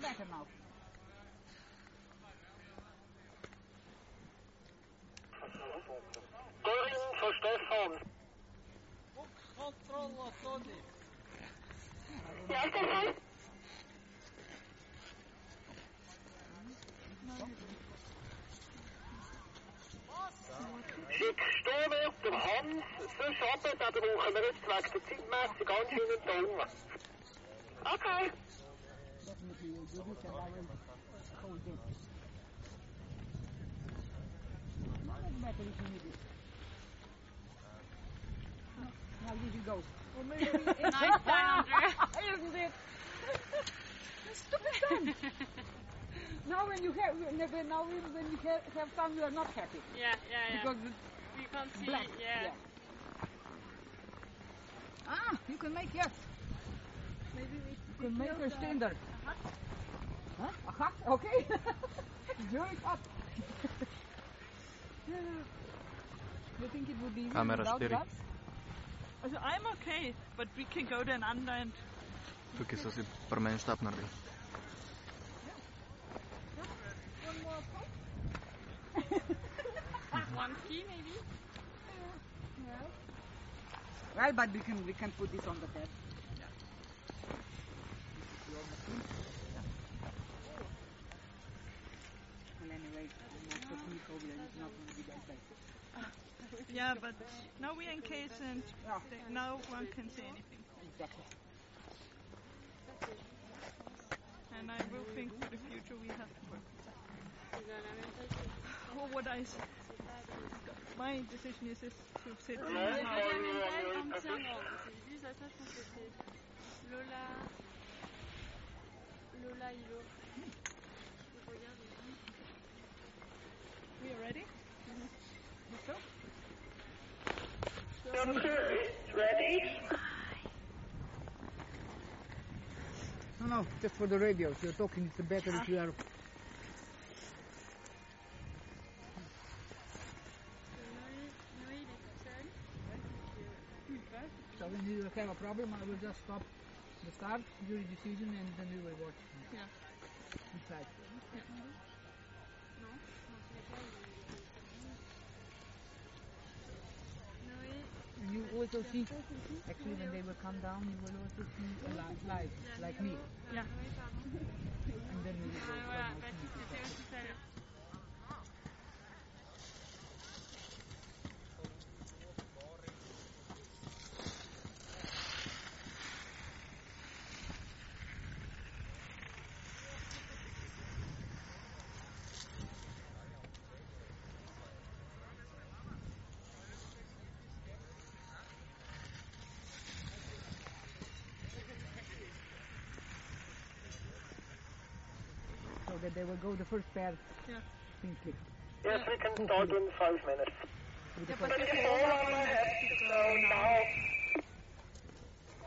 better now. Going for Stefan. Ja, Stefan? Schick Stehwert dem Hans, sonst runter, da brauchen wir jetzt wegen der Zeitmessung anscheinend da unten. Okay. Definitely will do this and I will hold it. That's better if you need it. Now here you go. Nice time, Andrea. Isn't it? Stupid son. now when you have never now when you have, have fun you are not happy Yeah, yeah, yeah. because it's we can't see. black. Yeah. Ah, you can make yes. Maybe we. Can make a standard. Huh? A hut? Okay. Very hot. you think it would be easy Kamera without styri. gloves? Also, I'm okay, but we can go then under and Tukis asi permain stapnar vielä. One more poke? One key, maybe. Well, but we can we can put this on the bed. Well, anyway, my technique over there is not going to be that bad. Yeah, but now we're in case and Yeah. th- now one can say anything. Exactly. And I will think for the future we have to work. C'est dans la même taille. Or what I s- my decision is, is to sit. C'est pas de la même taille entièrement. C'est juste à ça, je pense que c'est Lola. Lola Hilo. We are ready? Ready? No, no, just for the radio. If you're talking, it's better if you are. Noé, Noé, il est tout seul. So when you have a problem, I will just stop the start during the season and then we will watch. Yeah. Inside. Non, you also see, actually, when they will come down, you will also see a li- live, like me. Yeah. And then we will go So that they will go the first pair Yeah. simply. Yes, we can start in five minutes. With the but first- you The say forerunner has to go now.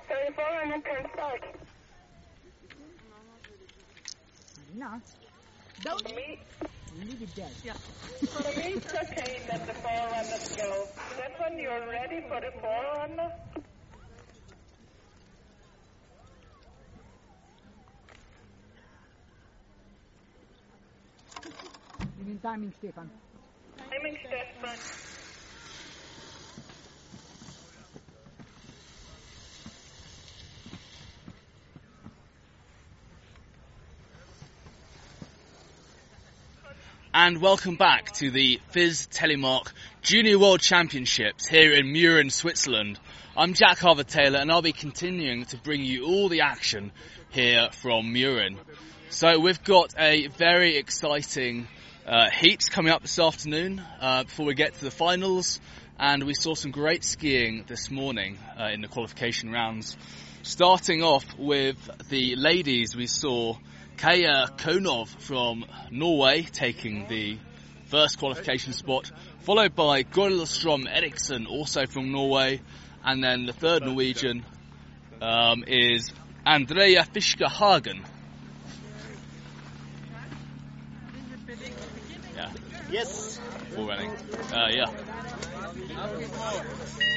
So the forerunner can start. No. Don't Me, leave it there. for me, it's okay that the forerunners go. Stefan, you're ready for the forerunner? Timing, Stefan? Timing, Stefan. and welcome back to the FIS Telemark Junior World Championships here in Mürren, Switzerland. I'm Jack Harvard Taylor and I'll be continuing to bring you all the action here from Mürren. So we've got a very exciting uh, heat coming up this afternoon uh, before we get to the finals and we saw some great skiing this morning uh, in the qualification rounds. Starting off with the ladies, we saw Kaya Konov from Norway taking the first qualification spot, followed by Gorlstrom Eriksson, also from Norway, and then the third Norwegian um, is Andrea Fisker Hagen. Yes. All running. Uh, yeah.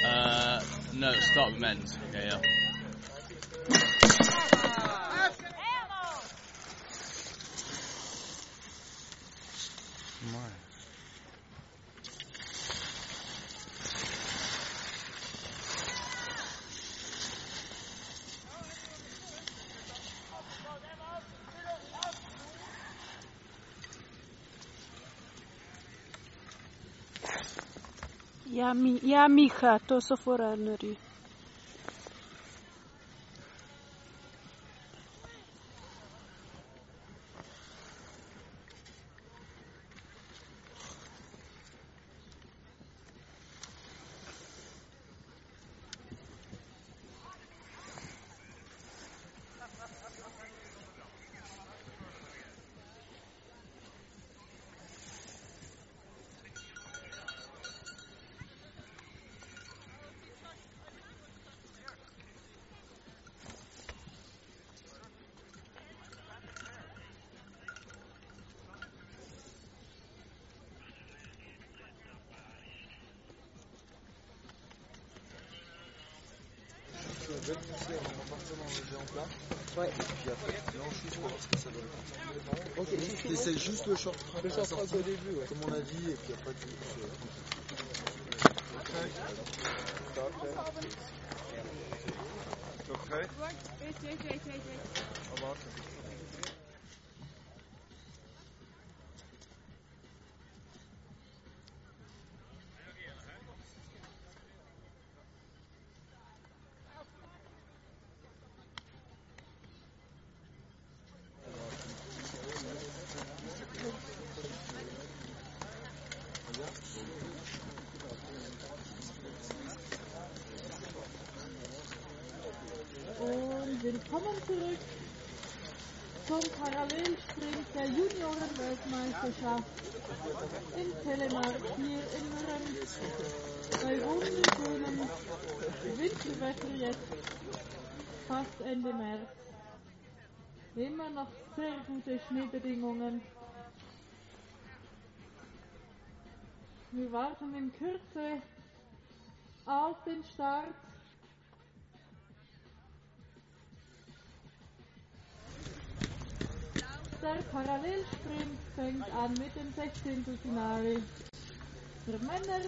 Uh, no, start with men's. Okay, yeah. Για μια, για τόσο φορά νορί. dans le géant plat. Et puis après, que ça donne. Juste le short track. Le au début. Comme on a dit, et puis après, tu sehr gute Schneebedingungen. Wir warten in Kürze auf den Start. Der Parallelsprint fängt an mit dem 16. Finale für Männer.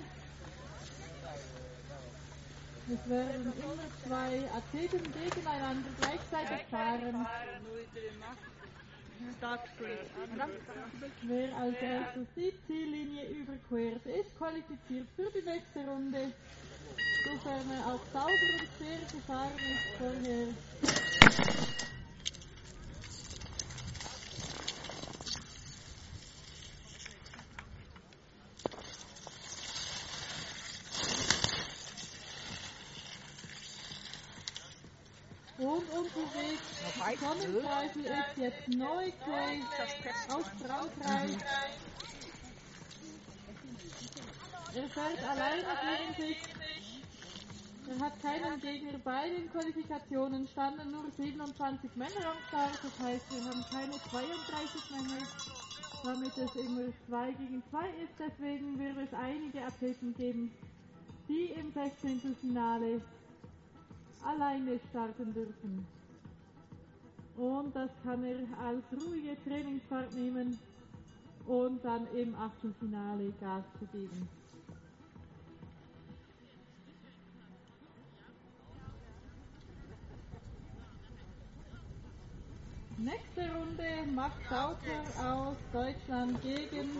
Es werden immer zwei Athleten gegeneinander gleichzeitig fahren. Wer als erstes die Ziellinie überquert, ist qualifiziert für die nächste Runde, sofern er auch sauber und fair gefahren ist vorher. Und Sonnenpreisel ist jetzt Neukay aus Frankreich. Er fährt alleine gegen sich. Er hat keinen Gegner bei den Qualifikationen, standen nur 27 Männer am Start, das heißt, wir haben keine 32 Männer, damit es immer 2 gegen 2 ist. Deswegen wird es einige Athleten geben, die im 16. Finale alleine starten dürfen. Und das kann er als ruhige Trainingsfahrt nehmen und dann im Achtelfinale Gas zu geben. Nächste Runde Max Sauter aus Deutschland gegen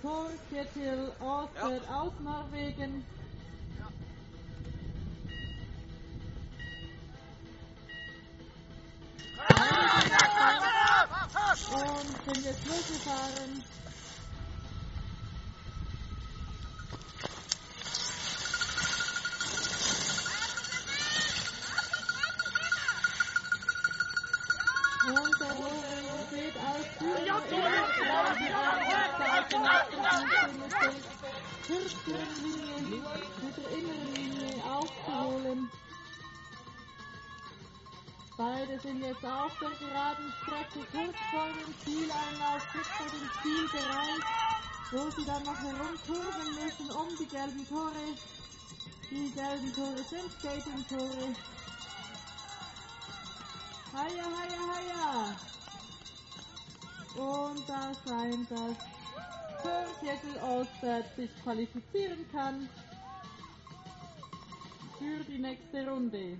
Thor Kjetil Aastad aus Norwegen. Und sind jetzt losgefahren. Jetzt auf der geraden Strecke kurz vor dem Zieleinlauf, kurz vor dem Zielbereich, wo sie dann noch herumkurven müssen um die gelben Tore. Die gelben Tore sind Skating-Tore. Heia, heia, heia! Und da scheint, dass Viertel Ostert sich qualifizieren kann für die nächste Runde.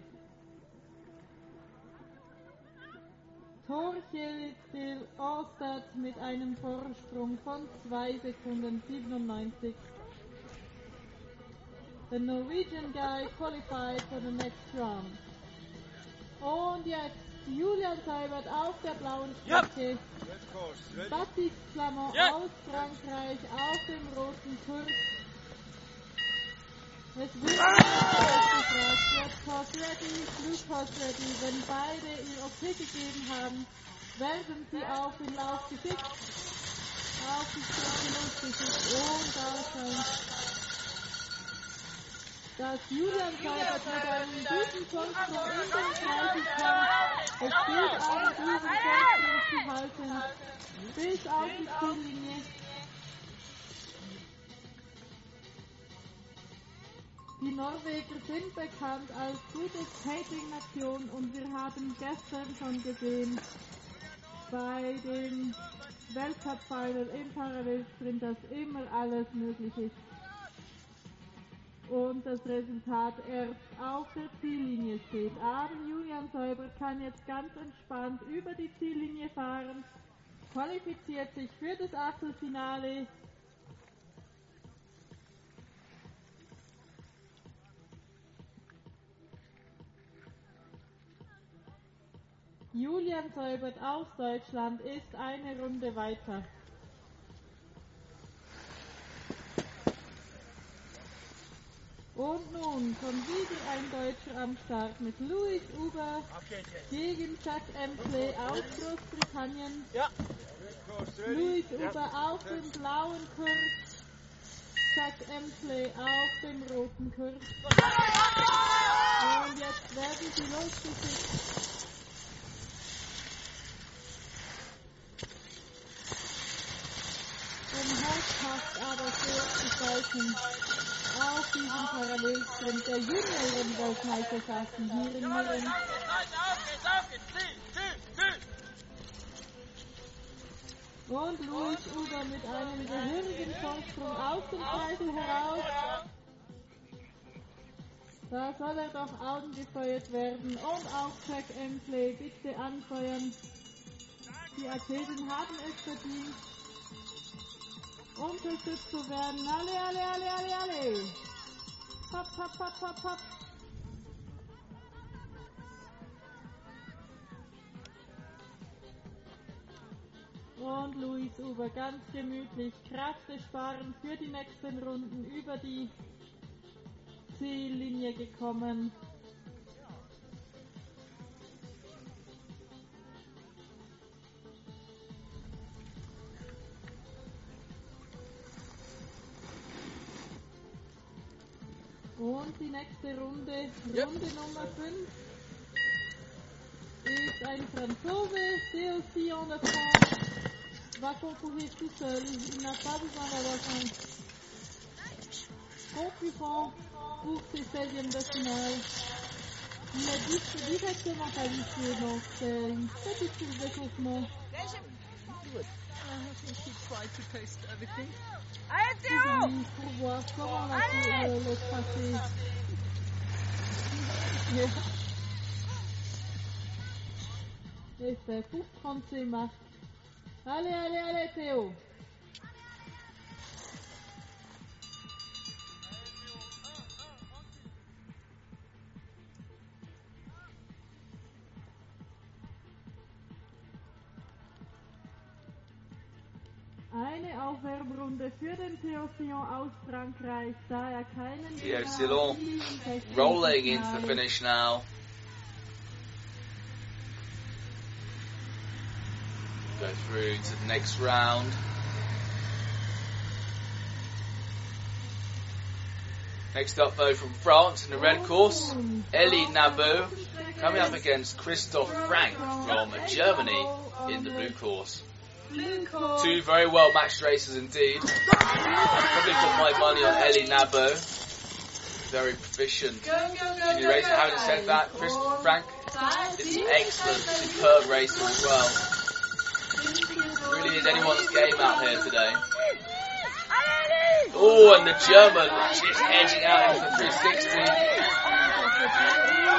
Torkjetil Ostad mit einem Vorsprung von 2 Sekunden 97. the Norwegian guy qualified for the next round. Und jetzt Julian Seibert auf der blauen Strecke. Baptiste Clamont aus Frankreich auf dem roten Kurs. Es wird gefragt, wird Toss ready, Blue Toss ready. Wenn beide ihr Okay gegeben haben, werden sie auf den Lauf geschickt. Auf die Strecke losgeschickt. Und da scheint dass Julian Seibert mit einem guten Vorsprung in den Kreisen kommt. Es gilt aber, diesen Vorsprung zu halten. Bis auf die Ziellinie. Die Norweger sind bekannt als gute Skating-Nation und wir haben gestern schon gesehen, bei dem Weltcup-Final im Parallelsprint, dass immer alles möglich ist und das Resultat erst auf der Ziellinie steht. Aber Julian Säuber kann jetzt ganz entspannt über die Ziellinie fahren, qualifiziert sich für das Achtelfinale. Julian Säubert aus Deutschland ist eine Runde weiter. Und nun schon wieder ein Deutscher am Start mit Louis Uber gegen Jack Emsley aus Großbritannien. Ja. Louis Uber auf dem blauen Kurs, Jack Emsley auf dem roten Kurs. Und jetzt werden sie losgeschickt. Um Hauptpass aber vorzuschalten auf diesem Parallelsprint der Junioren-Weltmeisterschaften hier in Mürren. Und Luis Uber mit einem gehörigen Vorsprung aus dem Kreisel heraus. Da soll er doch angefeuert werden. Und auch Jack Emsley, bitte anfeuern. Die Athleten haben es verdient unterstützt zu werden. Alle, alle, alle, alle, alle. Hopp, hopp, hopp, hopp, hopp. Und Luis Uber ganz gemütlich Kräfte sparen für die nächsten Runden über die Ziellinie gekommen. Und die nächste Runde, Runde Nummer 5, ist ein Franzose, c'est aussi en de France, va concourir tout seul, il n'a pas besoin d'avoir un concurrent pour ses 16e de finale. Il est di- directement qualifié, donc c'est une petite course I to taste. Allez, Théo pour prendre ses marques. Allez, allez, allez, Théo Gegner Silon hat, in diesem Technik- rolling into the finish now. Go through to the next round. Next up, though, from France in the red course, Elie Nabo coming up against Christoph Frank from Germany in the blue course. Two very well matched races indeed. Probably put my money on Elie Nabo. Very proficient junior racer. Having said that, Chris Frank is an excellent, superb racer as well. Really is anyone's game out here today. Oh, and the German just edging out into the 360.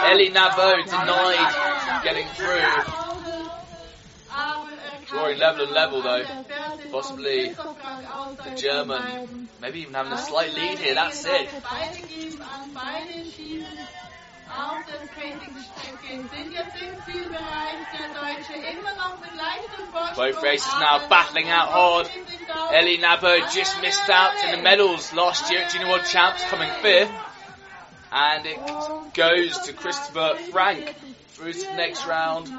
Elie Nabo denied getting through. Drawing level and level though. Possibly the German maybe even having a slight lead here. That's it. Both races now battling out hard. Elie Nabo just missed out in the medals last year at Junior World Champs, coming fifth. And it goes to Christopher Frank through to the next round.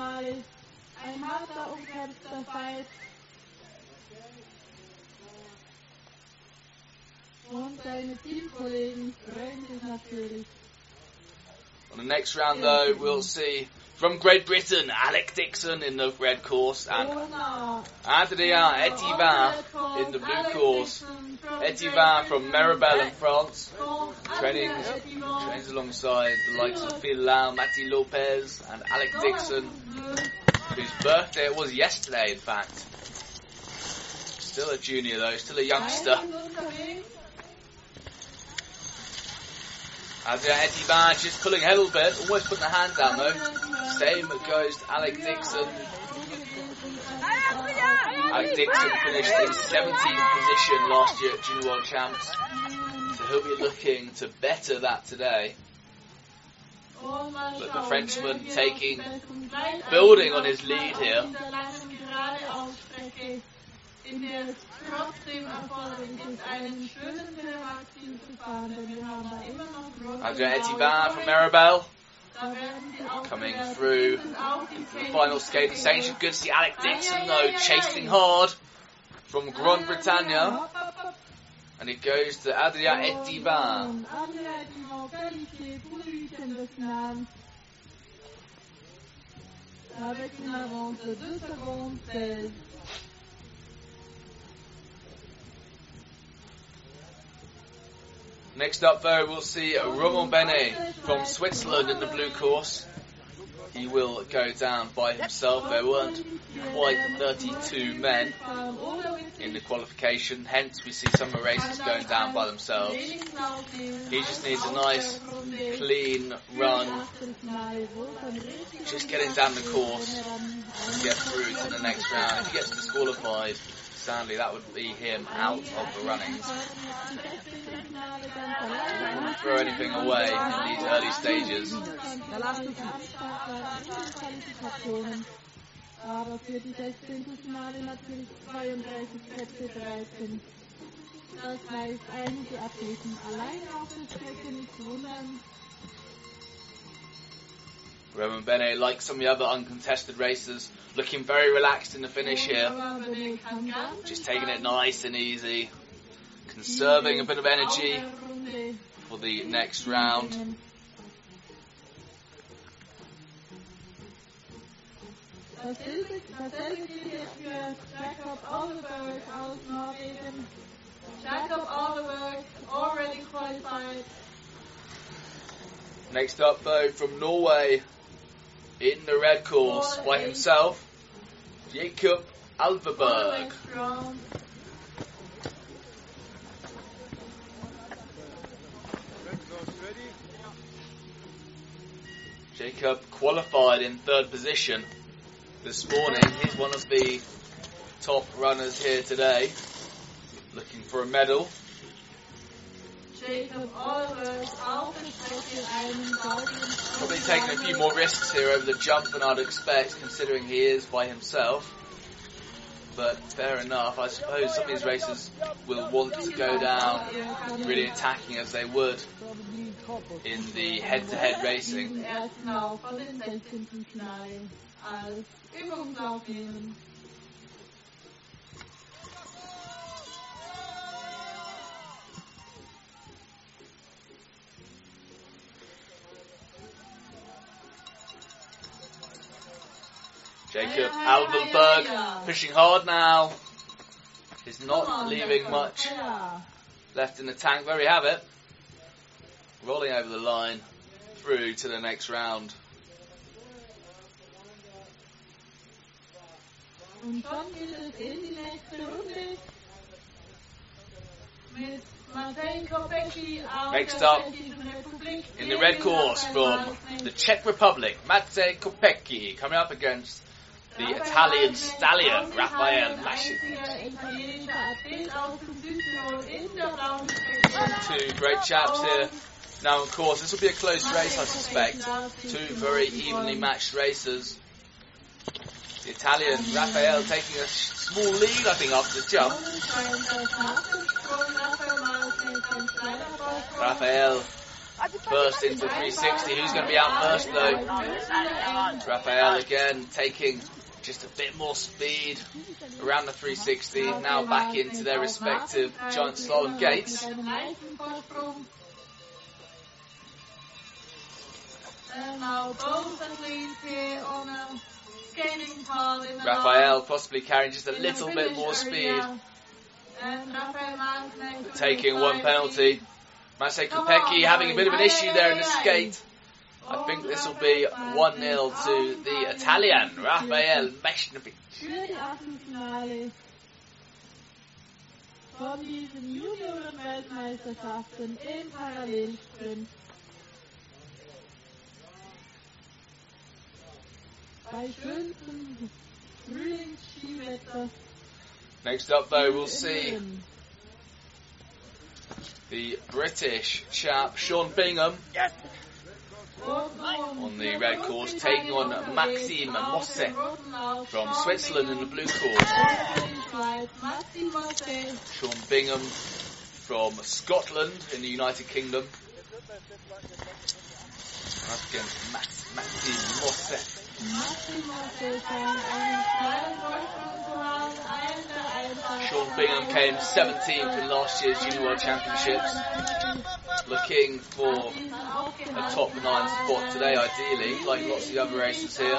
Ein harter, umkämpfter Fight. Und seine Teamkollegen freuen sich natürlich. On the next round, though, we'll see from Great Britain Alec Dixon in the red course and. Adrien Etivin in the blue course. Etivin from Méribel in France, training, trains alongside the likes of Phil Lau, Matti Lopez, and Alec Dixon, whose birthday it was yesterday, in fact. Still a junior, though, still a youngster. Adrien Etivin just pulling a little bit, almost putting the hand down, though. Same goes to Alec Dixon. Alec Dixon finished in 17th position last year at Junior World Champs, so he'll be looking to better that today. But the Frenchman oh taking- building on his lead here. In der es trotzdem erforderlich ist, einen schönen Telemark-Team zu fahren, denn wir haben da immer noch große Adrien Etivin from Méribel. Da werden sie auch coming through die the final skating station. Good to see Alec Dixon though chasing hard from Grand Britannia, and it goes to Adrien Etivin. Avec une avance de 2 secondes 16. Next up, though, we'll see Romain Benet from Switzerland in the blue course. He will go down by himself. There weren't quite 32 men in the qualification, hence we see some of the races going down by themselves. He just needs a nice, clean run, just getting down the course to get through to the next round. If he gets disqualified, sadly that would be him out of the runnings. Don't throw anything away in these early stages. Aber für die 16. Finale natürlich 32 Plätze 13. Das heißt, einige Athleten allein auf der Strecke nicht wundern. Roman Bene, like some of the other uncontested racers, looking very relaxed in the finish here. Aber Benet kann ganz Just taking it nice and easy, conserving a bit of energy auf der Runde for the next round. Dasselbe, dasselbe gilt jetzt für Jakob Alderberg aus Norwegen. Jakob Alderberg already qualified. Next up, though, from Norway, in the red course by himself, Jacob Alverberg. Jacob qualified in third position this morning. He's one of the top runners here today, looking for a medal. Probably taking a few more risks here over the jump than I'd expect, considering he is by himself. But fair enough. I suppose some of these racers will want to go down really attacking as they would in the head-to-head racing. Jacob Alverberg pushing hard now. He's not leaving much Ja. left in the tank. There we have it. Rolling over the line through to the next round. Und schon geht es in die nächste Runde. Mit Matej Kopecki aus Next der up, In the red course from the Czech Republic, Matej Kopecki coming up against the Italian stallion, Raphael Trikot. Two great chaps here. Now, of course, this will be a close race, I suspect. Two very evenly matched racers. The Italian Raphael taking a small lead, I think, after the jump. Raphael first into 360. Who's going to be out first, though? Raphael again taking just a bit more speed around the 360. Now back into their respective giant slalom gates. Raphael possibly carrying just a little bit more speed, taking one penalty. Matej Kopecki having a bit of an issue there in the skate. I think this will be 1 0 to the Italian, Raphael Meshnovic. für die Achtelfinale von diesen Junioren-Weltmeisterschaften im Parallelsprint. Bei schönstem Frühlingsskiwetter. Next up, though, we'll see the British chap Sean Bingham on the red course, taking on Maxime Mosse from Switzerland in the blue course. Sean Bingham from Scotland in the United Kingdom. Against Max, Maxime Mosse. Sean Bingham came 17th in last year's Junior World Championships, looking for a top nine spot today, ideally, like lots of the other racers here.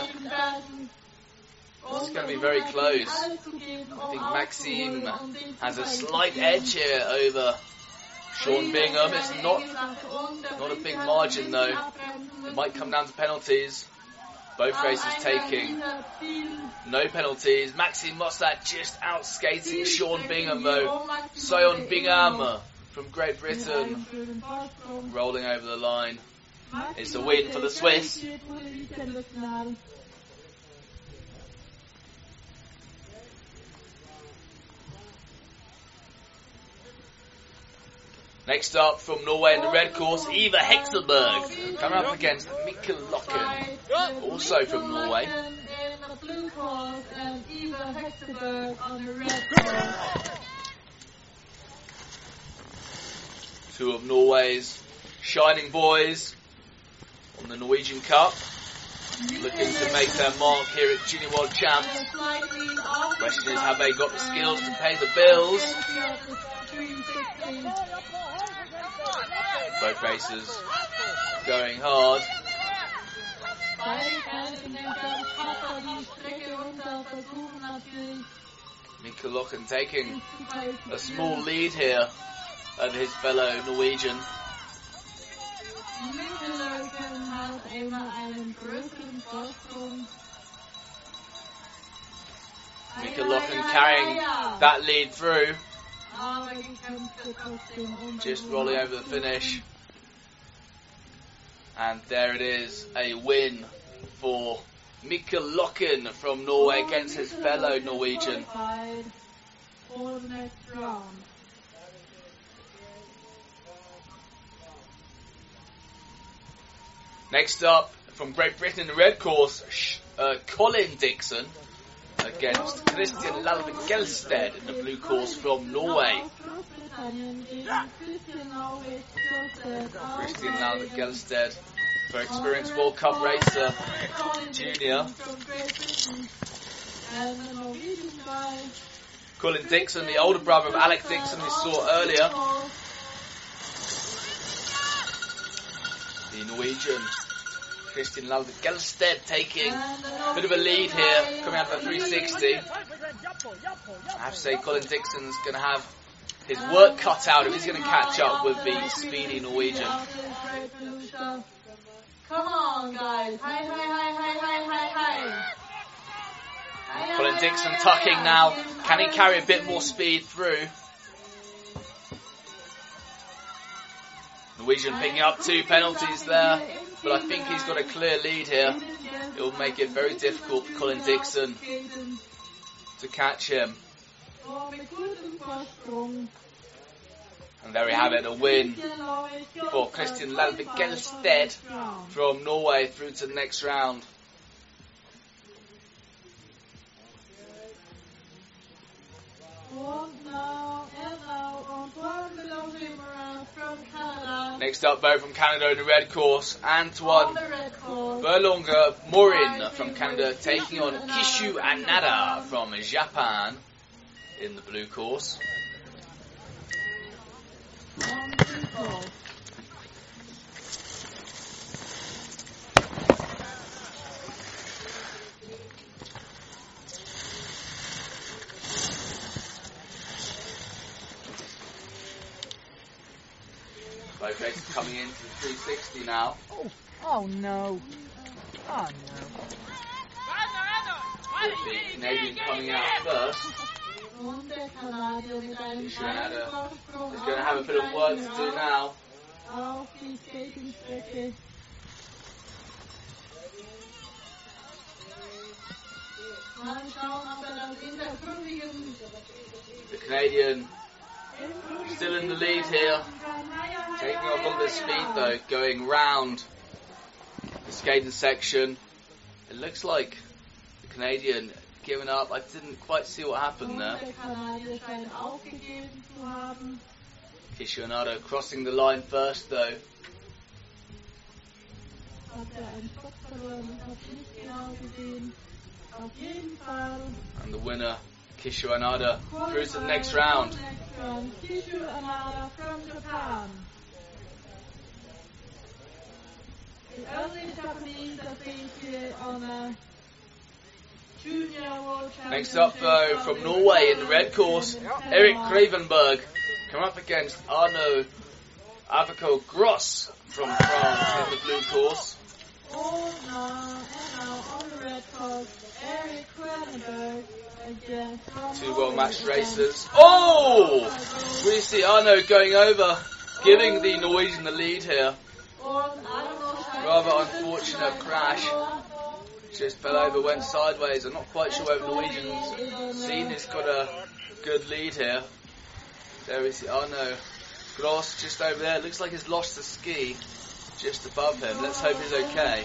It's going to be very close. I think Maxime has a slight edge here over Sean Bingham. It's not not a big margin though. It might come down to penalties. Both races taking no penalties. Maxime Mossad just out skating Sean Bingham though. Sean Bingham from Great Britain rolling over the line. It's a win for the Swiss. Next up from Norway in the red course, Eva Hexelberg coming up against Mikkel Locken, also from Norway. In the blue course and Eva Hexenberg on the red course. Two of Norway's shining boys on the Norwegian Cup, looking to make their mark here at Junior World Champs. Question is, have they got the skills to pay the bills? Both racers going hard. Mikkel Locken taking a small lead here over his fellow Norwegian. Mikkel Locken carrying that lead through, just rolling over the finish. And there it is, a win for Mikkel Locken from Norway against his fellow Norwegian. For the next up, from Great Britain in the red course, uh, Colin Dixon against Christian Lalvik Gelsted in the blue course from Norway. Christian Lalvik Gelsted, very experienced World Cup racer, junior. Colin Dixon, the older brother of Alec Dixon we saw earlier. The Norwegian Christian Lalvik Gelsted taking a bit of a lead here, coming out the 360. I have to say, Colin Dixon's going to have his work cut out if he's going to catch up with the speedy Norwegian. Come on, guys. Hi, hi, hi, hi, hi, hi. Hi, Colin Dixon tucking now. Can he carry a bit more speed through? Norwegian picking up two penalties there, but I think he's got a clear lead here It'll make it very difficult for Colin Dixon to catch him. Oh. And there we have it, a win for Christian Lalvik Gelsted from Norway through to the next round. Und now, and now, Antoine below him around from Canada. Next up, though, from Canada in the red course, Antoine On the red course. Berlonger Morin from Canada taking on Kishu Anada from Japan in the blue course. On the blue course. Both races coming into the 360 now. Oh, oh no. Oh no. The Canadian coming out first. Und der Kanadier mit einem Kishu kleinen Anada Vorsprung is going to have a bit of work to do now. auf die Skatingstrecke. Mal schauen, ob das in der Prüfung The Canadian still in the lead here. Taking off bit of speed though, going round the skating section. It looks like the Canadian giving up. I didn't quite see what happened there. Kishionado crossing the line first though. And the winner, Kishionada, through to the next round. Kishu Amada from Japan. The only Japanese think here on a junior world Next up though, from Norway in the red course, Eric Gravenberg come up against Arno Avako Gross from France in the blue course. Oh, now, and now on the red course, Eric from Two well matched races. Oh! We see Arno going over, giving the Norwegian the lead here. Rather unfortunate crash. Just fell over, went sideways. I'm not quite sure whether Norwegian's seen he's got a good lead here. There we see Arno Gross just over there. Looks like he's lost the ski just above him. Let's hope he's okay.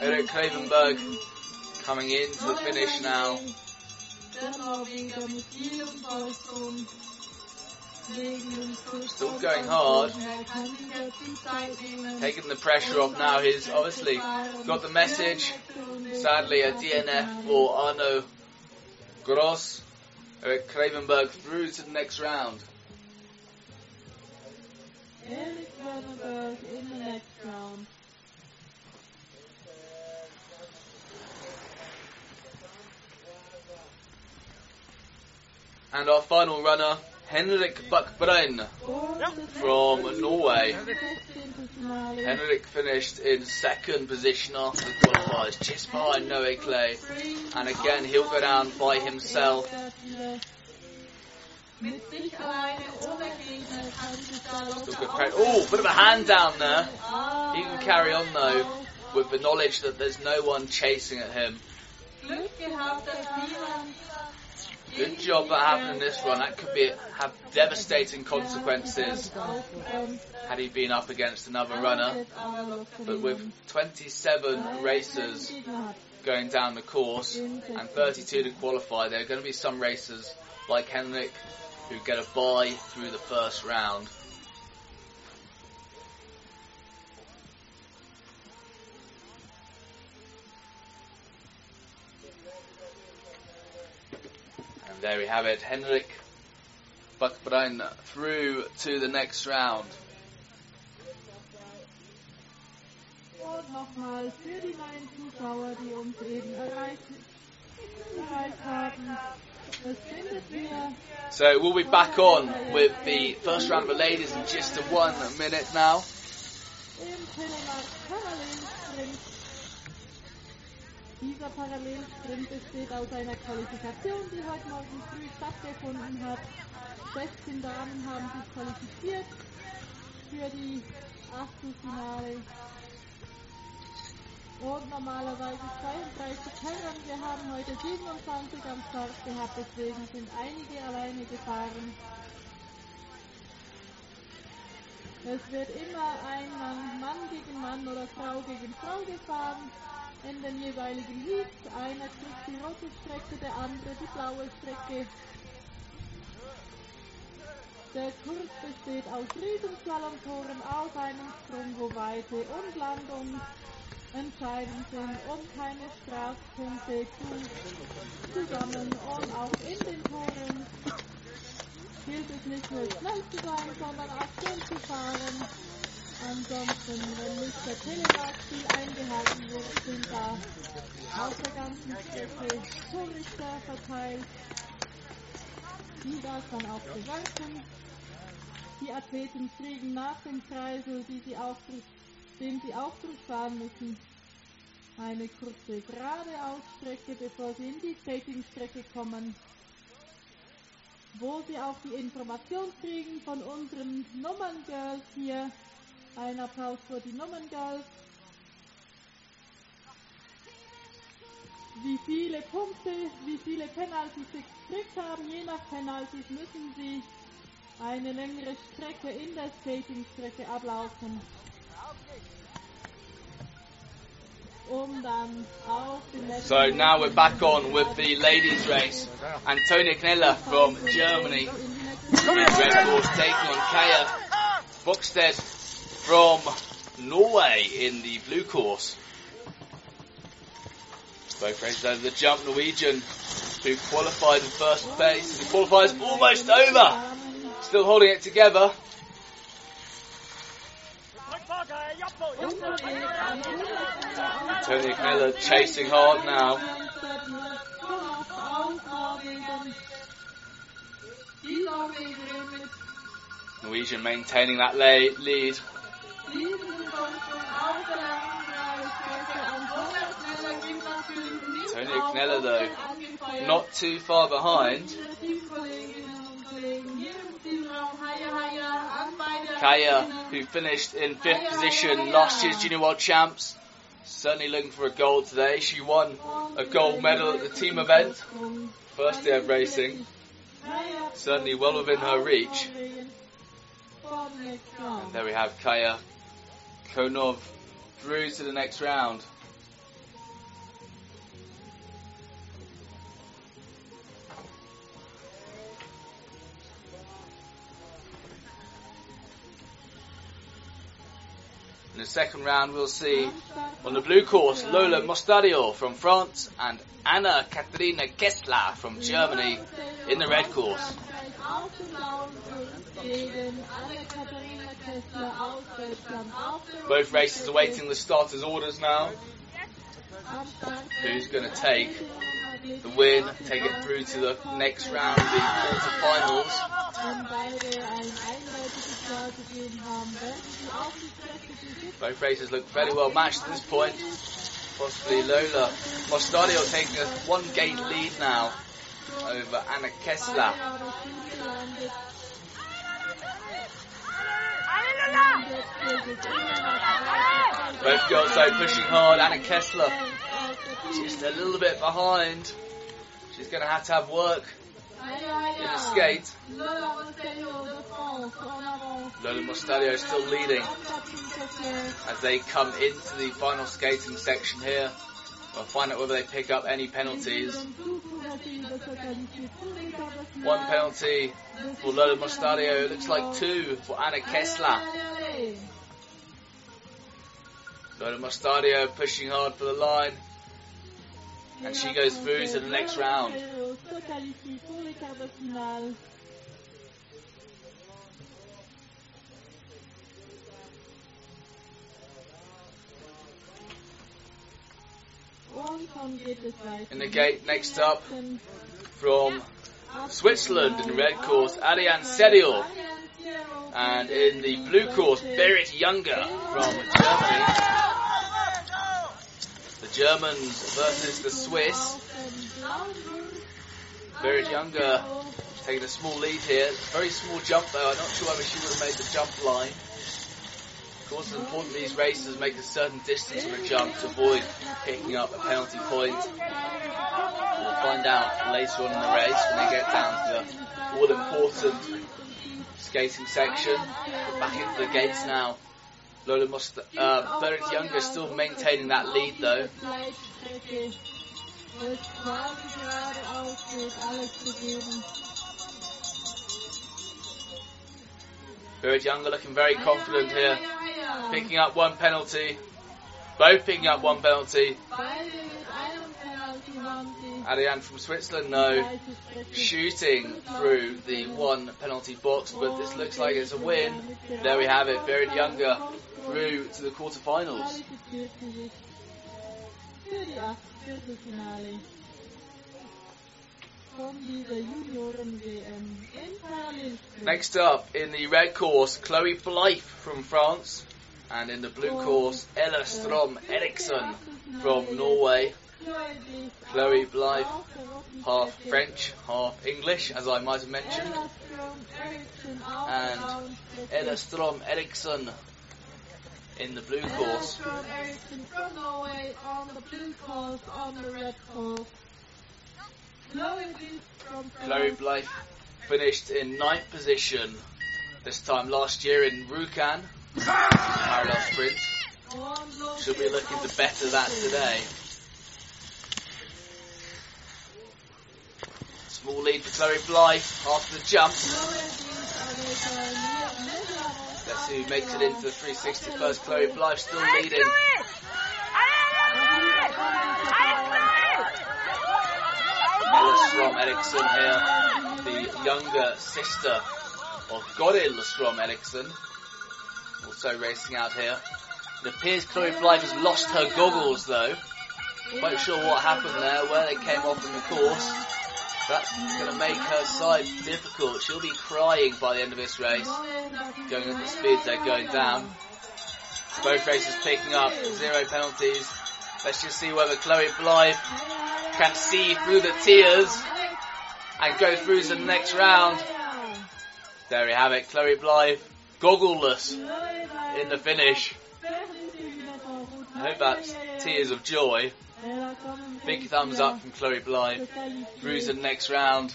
Eric Kravenberg coming in into the finish now. Still going hard. Taking the pressure off now. He's obviously got the message. Sadly, a DNF for Arno Gross. Eric Kravenberg through to the next round. Eric Cronenberg in the next round. And our final runner, Henrik Buckbrein from Norway. Henrik finished in second position after the qualifiers, just behind Noé Claye. And again, he'll go down by himself. Oh, bit of a hand down there. He can carry on though, with the knowledge that there's no one chasing at him. Good job happened in this run. That could be have devastating consequences had he been up against another runner. But with 27 racers going down the course and 32 to qualify, there are going to be some racers like Henrik who get a bye through the first round. There we have it, Henrik Buckbrein through to the next round. Und nochmal für die neuen Zuschauer, die um uns eben erreicht, erreicht haben. Es findet wieder So we'll be back on with the first round of the ladies in just a one minute now. Dieser Parallelsprint besteht aus einer Qualifikation, die heute Morgen früh stattgefunden hat. 16 Damen haben sich qualifiziert für die Achtelfinale. Und normalerweise 32 Herren. Wir haben heute 27 am Start gehabt, deswegen sind einige alleine gefahren. Es wird immer ein Mann, Mann gegen Mann oder Frau gegen Frau gefahren. In den jeweiligen Heats. Einer kriegt die rote Strecke, der andere die blaue Strecke. Der Kurs besteht aus Riesenslalomtoren auf einem Sprung, wo Weite und Landung entscheidend sind und keine Strafpunkte zu, zusammen. Und auch in den Toren gilt es nicht nur schnell zu sein, sondern auch schön zu fahren. Ansonsten, wenn nicht der Telemarkziel eingehalten wird, sind da auf der ganzen Strecke Torrichter verteilt, die das dann auch bewerten. Die Athleten kriegen nach dem Kreisel, die auch durch, den sie auch durchfahren müssen, eine kurze geradeausstrecke, bevor sie in die Skatingstrecke kommen, wo sie auch die Information kriegen von unseren Nummerngirls hier. Ein Applaus für die Nummerngirls. Wie viele Punkte, wie viele Penalties sie gekriegt haben, je nach Penalties müssen sie eine längere Strecke in der Skatingstrecke ablaufen. Um dann auf den letzten So now we're back on with the ladies race. Antonia Kneller from Germany red course taking on Kaya Buxted from Norway in the blue course. Both races over the jump Norwegian who qualified in first place. He qualifies almost over. Still holding it together. Tony Miller chasing hard now. Norwegian maintaining that lead. Kneller though, not too far behind. Kaya, who finished in fifth position last year's Junior World Champs, certainly looking for a gold today. She won a gold medal at the team event, first day of racing. Certainly well within her reach. And there we have Kaya Konov through to the next round. In the second round, we'll see on the blue course Lola Mostadio from France and Anna Katerina Kessler from Germany in the red course. Both races awaiting the starters' orders now. Who's going to take the win, take it through to the next round, the quarterfinals? Both races look fairly well matched at this point. Possibly Lola Mostadio taking a one gate lead now over Anna Kessler. Both girls though pushing hard. Anna Kessler just a little bit behind. She's going to have to have work in the skate. Lola Mostadio still leading as they come into the final skating section here. We'll find out whether they pick up any penalties. One penalty for Lola Mostadio. It looks like two for Anna Kessler. Lola Mostadio pushing hard for the line. And she goes through to the next round. In the gate next up from Switzerland in the red course, Ariane Serial. And in the blue course, Berit Younger from Germany. Germans versus the Swiss. Berit Younger taking a small lead here. Very small jump though. I'm not sure whether she would have made the jump line. Of course, it's important these racers make a certain distance from a jump to avoid picking up a penalty point. We'll find out later on in the race when they get down to the all important skating section. We're back into the gates now. Lola Must, uh, Younger still maintaining that lead though. Gleitstrecke, wo es quasi geradeaus geht, alles zu geben. Berit Younger looking very confident here, picking up one penalty. Both picking up one penalty. Ariane from Switzerland, no. shooting through the one penalty box, but this looks like it's a win. There we have it, Berit Younger through to the quarterfinals. Next up in the red course, Chloe Blythe from France, and in the blue course, Ella Strom Eriksson from Norway. Chloe Blythe, half French, half English, as I might have mentioned, and Ella Strom Eriksson in the blue course. From Ericsson from Norway on the blue course, on the red course. Chloe Blythe from Chloe France. Blythe finished in ninth position this time last year in Rjukan, parallel sprint. She'll be looking to better that today. Small lead for Chloe Blythe after the jump. Let's see who makes it into the 360 first. Chloe Blythe still leading. Ella Strom Eriksson here, the younger sister of Goril Strom Eriksson, also racing out here. It appears Chloe Blythe has lost her goggles though. Quite sure what happened there, where they came off in the course. That's going to make her side difficult. She'll be crying by the end of this race, going at the speeds they're going down. Both races picking up zero penalties. Let's just see whether Chloe Blythe can see through the tears and go through to the next round. There we have it, Chloe Blythe, goggleless in the finish. I hope that's tears of joy. Big thumbs up from Chloe to the next round.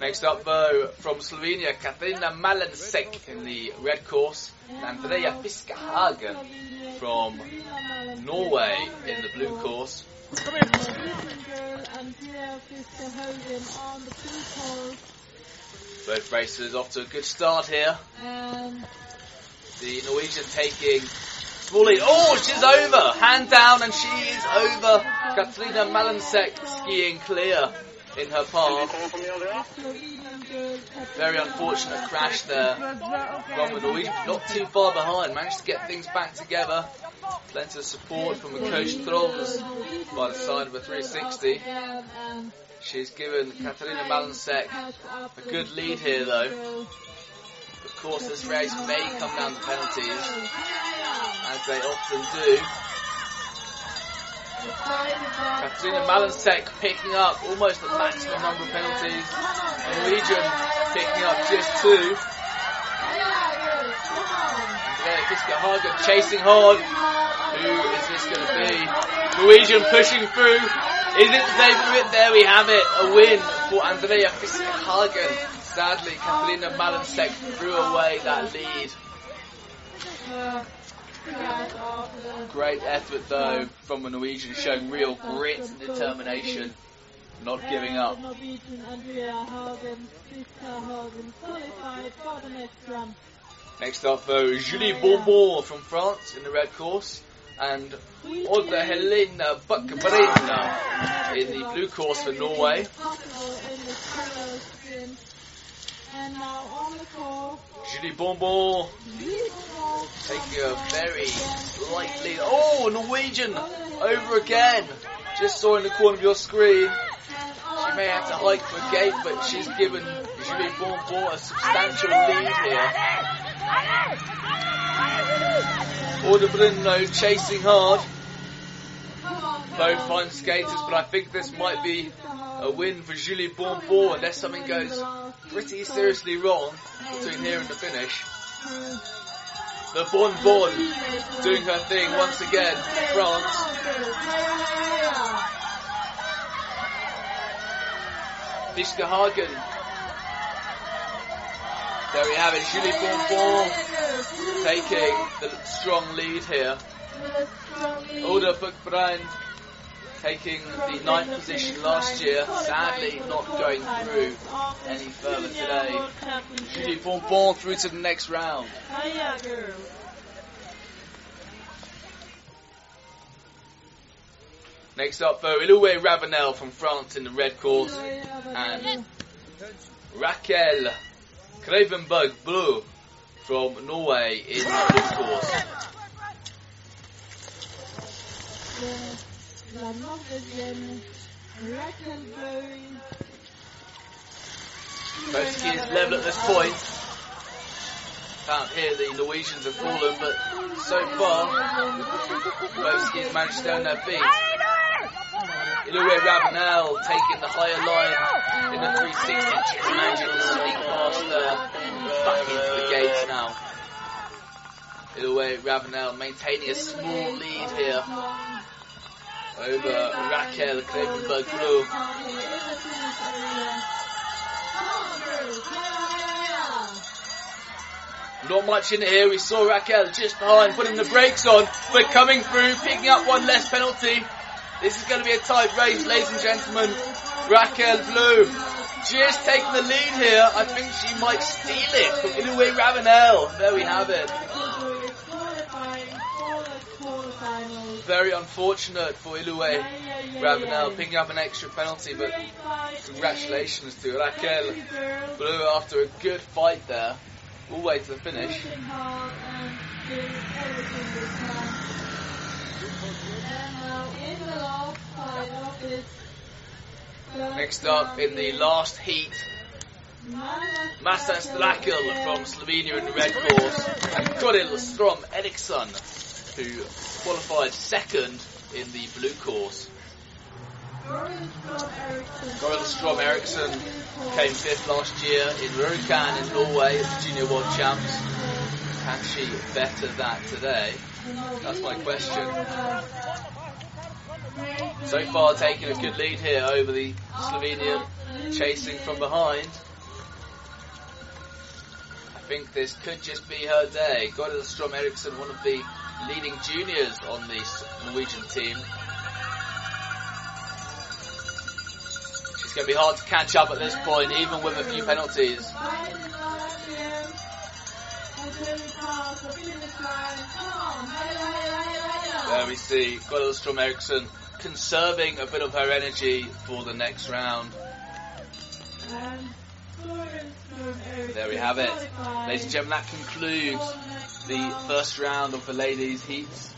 Next up, though, from Slovenia, Katarina Malensek in the red course, and Andrea Fiskehagen from Norway in the blue course. Norwegian girl Both racers off to a good start here. and The Norwegian taking small lead. Oh, she's over! Hand down, and she is over. Katarina Malensek skiing clear in her path. Very unfortunate crash there from the Norwegian. Not too far behind. Managed to get things back together. Plenty of support from the coach Trolls by the side of a 360. Um, um, She's given Katarina Malensek a good lead here though. Of course this race may come down to penalties, as they often do. Katarina Malensek picking up almost the maximum number of penalties. Norwegian picking up just two. Yeah, Andrea Fiskehagen chasing hard. Who is this going to be? Norwegian pushing through. Is it the name? There we have it. A win for Andrea Fiskehagen. Sadly, Katarina Malensek threw away that lead. Great effort though from the Norwegian showing real grit and determination. Not giving up. Next. Up though, Julie Bourbon from France in the red course. And Oda Helena Buckbrina in the blue course for Norway. Julie Bonbon taking a very light lead. Oh, Norwegian over again. Just saw in the corner of your screen. She may have to hike for a gate, but she's given Julie Bonbon a substantial lead here. Audebrunno chasing hard. Both fine skaters, but I think this might be a win for Julie Bonbon unless something goes pretty seriously wrong between here and the finish. The Bonbon doing her thing once again France. Fischke Hagen. There we have it, Julie Bonbon taking the strong lead here. Oda Buchbrand taking the ninth position last year, sadly not going through any further today. Julie Bonbon through to the next round. Next up though, Iloué Ravenel from France in the red course and Raquel Kravenberg Blue from Norway in the blue course. La Norvégienne Both skis level at this point. Can't hear the Norwegians have fallen, but so far, both skis managed to stay on their feet. Iloué Ravenel taking the higher line in the 360, just managing to sneak past there, back into the gates now. Iloué Ravenel maintaining a small lead here over Raquel Klevenberg Blue. Not much in here. We saw Raquel just behind, putting the brakes on, but coming through, picking up one less penalty. This is going to be a tight race, ladies and gentlemen. Raquel Blue just taking the lead here. I think she might steal it from Iloué Ravenel. There we have it. Very unfortunate for Iloué Ravenel picking up an extra penalty, but congratulations to Raquel Blue after a good fight there. All the way to the finish. Next up in the last heat, Masa Strakel from Slovenia in the red course, and Goril Strom Eriksson, who qualified second in the blue course. Goril Strom Eriksson came fifth last year in Rjukan in Norway at the Junior World Champs. Can she better that today? That's my question. So far taking a good lead here over the Slovenian, chasing from behind. I think this could just be her day. Goril Strom Eriksson, one of the leading juniors on the Norwegian team. She's going to be hard to catch up at this point, even with a few penalties. There we see Goril Strom Eriksson conserving a bit of her energy for the next round. There we have it. Ladies and gentlemen, that concludes the first round of the ladies' heats.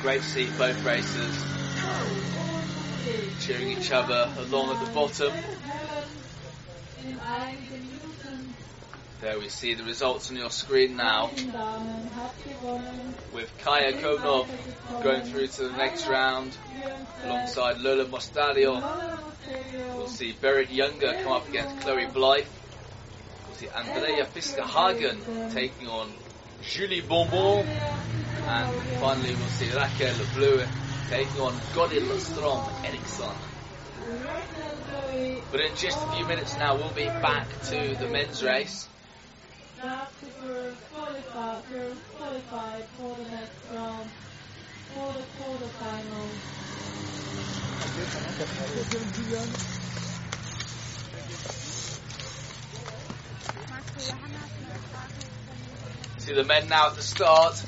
Great to see both racers cheering each other along at the bottom. There we see the results on your screen now. With Kaya Kovnov going through to the next round alongside Lola Mostadio. We'll see Berit Younger come up against Chloe Blythe. We'll see Andrea Fiskehagen taking on Julie Bonbon. And finally we'll see Raquel Blue taking on Goril Strom Eriksson. But in just a few minutes now, we'll be back to the men's race. Qualified, girls qualified for the next round, for the. See the men now at the start,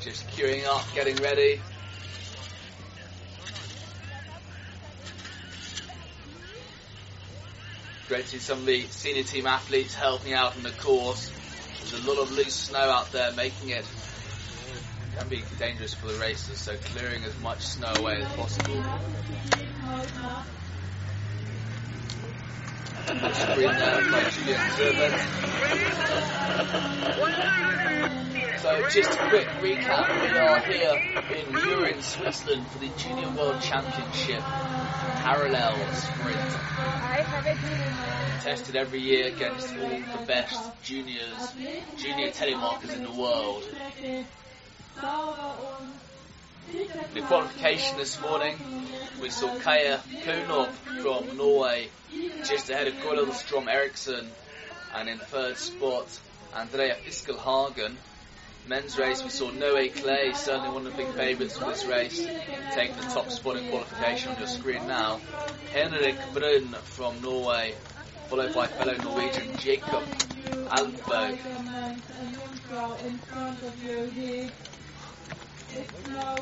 just queuing up, getting ready. Great to see some of the senior team athletes helping out on the course. There's a lot of loose snow out there, making it can be dangerous for the racers. So clearing as much snow away as possible. Screen there. So just a quick recap, we are here in Mürren, Switzerland for the Junior World Championship parallel sprint. I have it Tested every year against all the best juniors, junior telemarkers in the world. In the qualification this morning, we saw Kaya Kunop from Norway just ahead of Goril Strom Eriksson, and in third spot, Andrea Fiskehagen. Men's race, we saw Noé Claye, certainly one of the big favourites for this race, taking the top spot in qualification on your screen now. Henrik Brunn from Norway, followed by fellow Norwegian Jacob Alberg. is now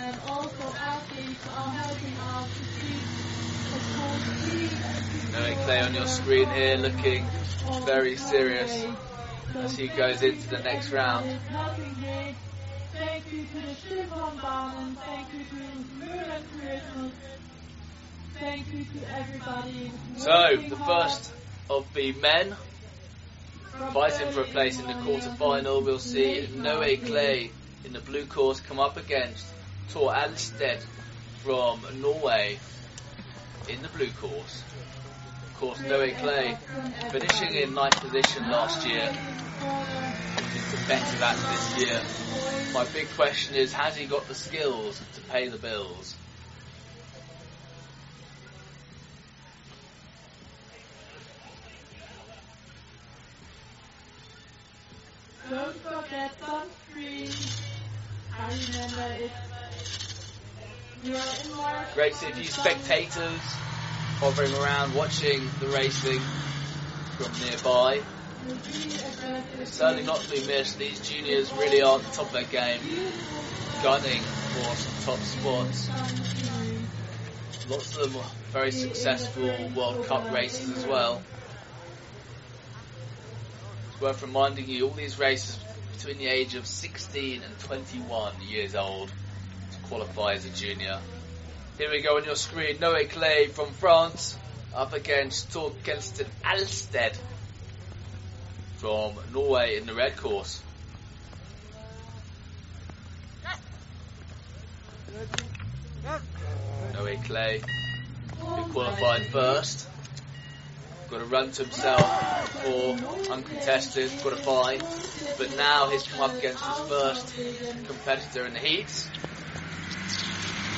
and also athletes are helping to keep the. Noé Claye on your screen here looking very serious as he goes into the next round. So, the first of the men fighting for a place in the quarter-final, we'll see Noé Claye in the blue course come up against Thor Aastad from Norway in the blue course. Of course, Noé Claye finishing in ninth position last year, is competitive at this year. My big question is, has he got the skills to pay the bills? Don't forget. I remember it. You're in March. Great to a spectators hovering around watching the racing from nearby. Certainly not to be missed. These juniors really are at the top of their game, gunning for some top spots. Lots of them very successful World Cup races as well. It's worth reminding you, all these races between the age of 16 and 21 years old to qualify as a junior. Here we go on your screen. Noé Claye from France up against Torkelsten Alsted from Norway in the red course. Noé Claye, who qualified first, got a run to himself for uncontested, got a bye, but now he's come up against his first competitor in the heats.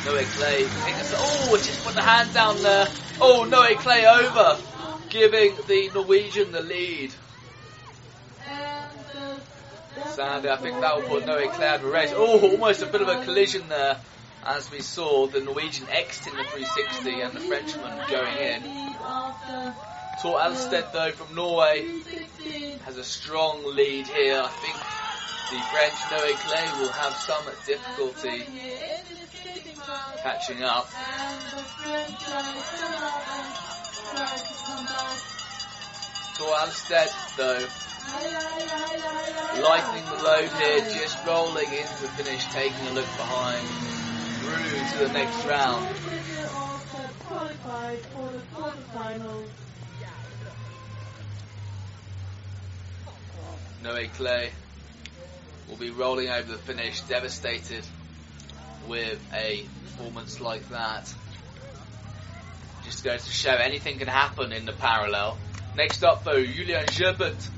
Noé Claye, oh, just put the hand down there. Oh, Noé Claye over, giving the Norwegian the lead. I think that will put Noé Claye out of. Oh, almost a bit of a collision there, as we saw the Norwegian exiting the 360 and the Frenchman going in. Thor Aastad, though, from Norway, has a strong lead here. I think the French Noé Claye will have some difficulty catching up. Thor Aastad, though, lightening the load here, just rolling into the finish, taking a look behind, through to the next round. Noé Claye will be rolling over the finish, devastated with a performance like that. Just goes to show anything can happen in the parallel. Next up though, Julian Gerbert